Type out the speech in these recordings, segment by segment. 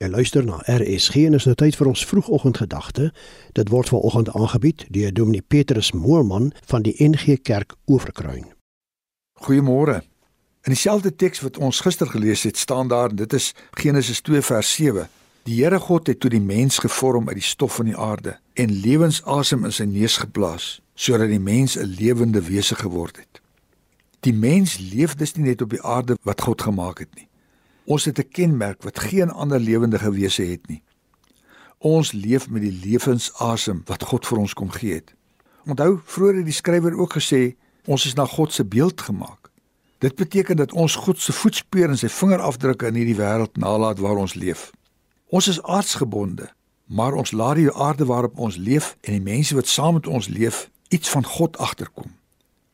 Jy luister na RSG en is nou tyd vir ons vroegoggendgedagte. Dit word vanoggend aangebied deur Dominee Petrus Moorman van die NG Kerk Oeverkruin. Goeiemôre. In dieselfde teks wat ons gister gelees het, staan daar dit is Genesis 2 vers 7. Die Here God het toe die mens gevorm uit die stof van die aarde en lewensasem in sy neus geblaas sodat die mens 'n lewende wese geword het. Die mens leef dus nie net op die aarde wat God gemaak het nie. Ons het 'n kenmerk wat geen ander lewende wese het nie. Ons leef met die lewensasem wat God vir ons kom gee het. Onthou, vroeër het die skrywer ook gesê ons is na God se beeld gemaak. Dit beteken dat ons God se voetspore en sy vingerafdrukke in hierdie wêreld nalat waar ons leef. Ons is aardsgebonde, maar ons laat die aarde waarop ons leef en die mense wat saam met ons leef iets van God agterkom.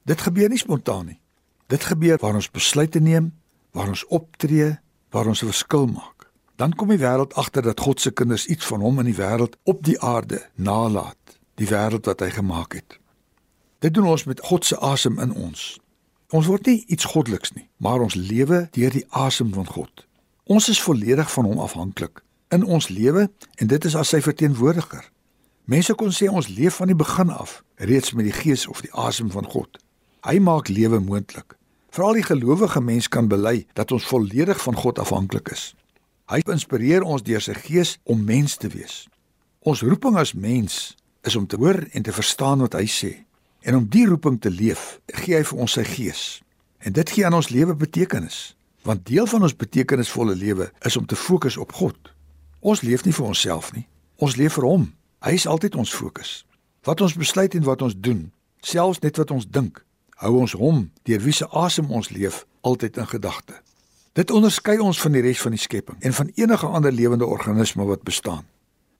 Dit gebeur nie spontaan nie. Dit gebeur waar ons besluite neem, waar ons optree, waar ons 'n verskil maak. Dan kom die wêreld agter dat God se kinders iets van hom in die wêreld op die aarde nalat, die wêreld wat hy gemaak het. Dit doen ons met God se asem in ons. Ons word nie iets goddeliks nie, maar ons lewe deur die asem van God. Ons is volledig van hom afhanklik in ons lewe en dit is as sy verteenwoordiger. Mense kon sê ons leef van die begin af reeds met die gees of die asem van God. Hy maak lewe moontlik. Veral die gelowige mens kan bely dat ons volledig van God afhanklik is. Hy inspireer ons deur sy gees om mens te wees. Ons roeping as mens is om te hoor en te verstaan wat hy sê. En om die roeping te leef, gee hy vir ons sy gees. En dit gee aan ons lewe betekenis, want deel van ons betekenisvolle lewe is om te fokus op God. Ons leef nie vir onsself nie. Ons leef vir hom. Hy is altyd ons fokus. Wat ons besluit en wat ons doen, selfs net wat ons dink, hou ons hom deur wie se asem ons leef altyd in gedagte. Dit onderskei ons van die res van die skepping en van enige ander lewende organisme wat bestaan.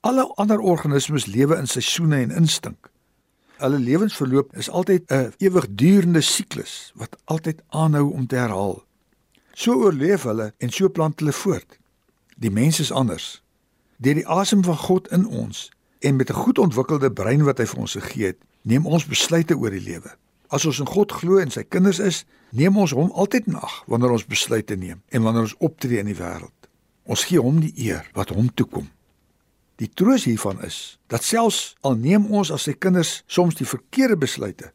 Alle ander organismes lewe in seisoene en instink. Hulle lewensverloop is altyd 'n ewigdurende siklus wat altyd aanhou om te herhaal. So oorleef hulle en so plant hulle voort. Die mens is anders. Deur die asem van God in ons en met 'n goed ontwikkelde brein wat hy vir ons gegee het, neem ons besluite oor die lewe. As ons in God glo en sy kinders is, neem ons hom altyd in ag wanneer ons besluite neem en wanneer ons optree in die wêreld. Ons gee hom die eer wat hom toekom. Die troos hiervan is dat selfs al neem ons as sy kinders soms die verkeerde besluite,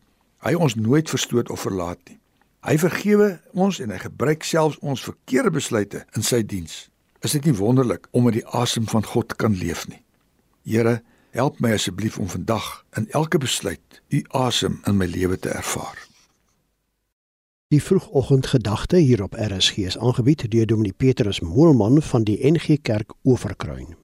hy ons nooit verstoot of verlaat nie. Hy vergewe ons en hy gebruik selfs ons verkeerde besluite in sy diens. Is dit nie wonderlik om met die asem van God kan leef nie? Here, Help my asseblief om vandag in elke besluit u asem in my lewe te ervaar. Die vroegoggendgedagte hier op RSG is aangebied deur Dominee Petrus Moelman van die NG Kerk Oeverkruin.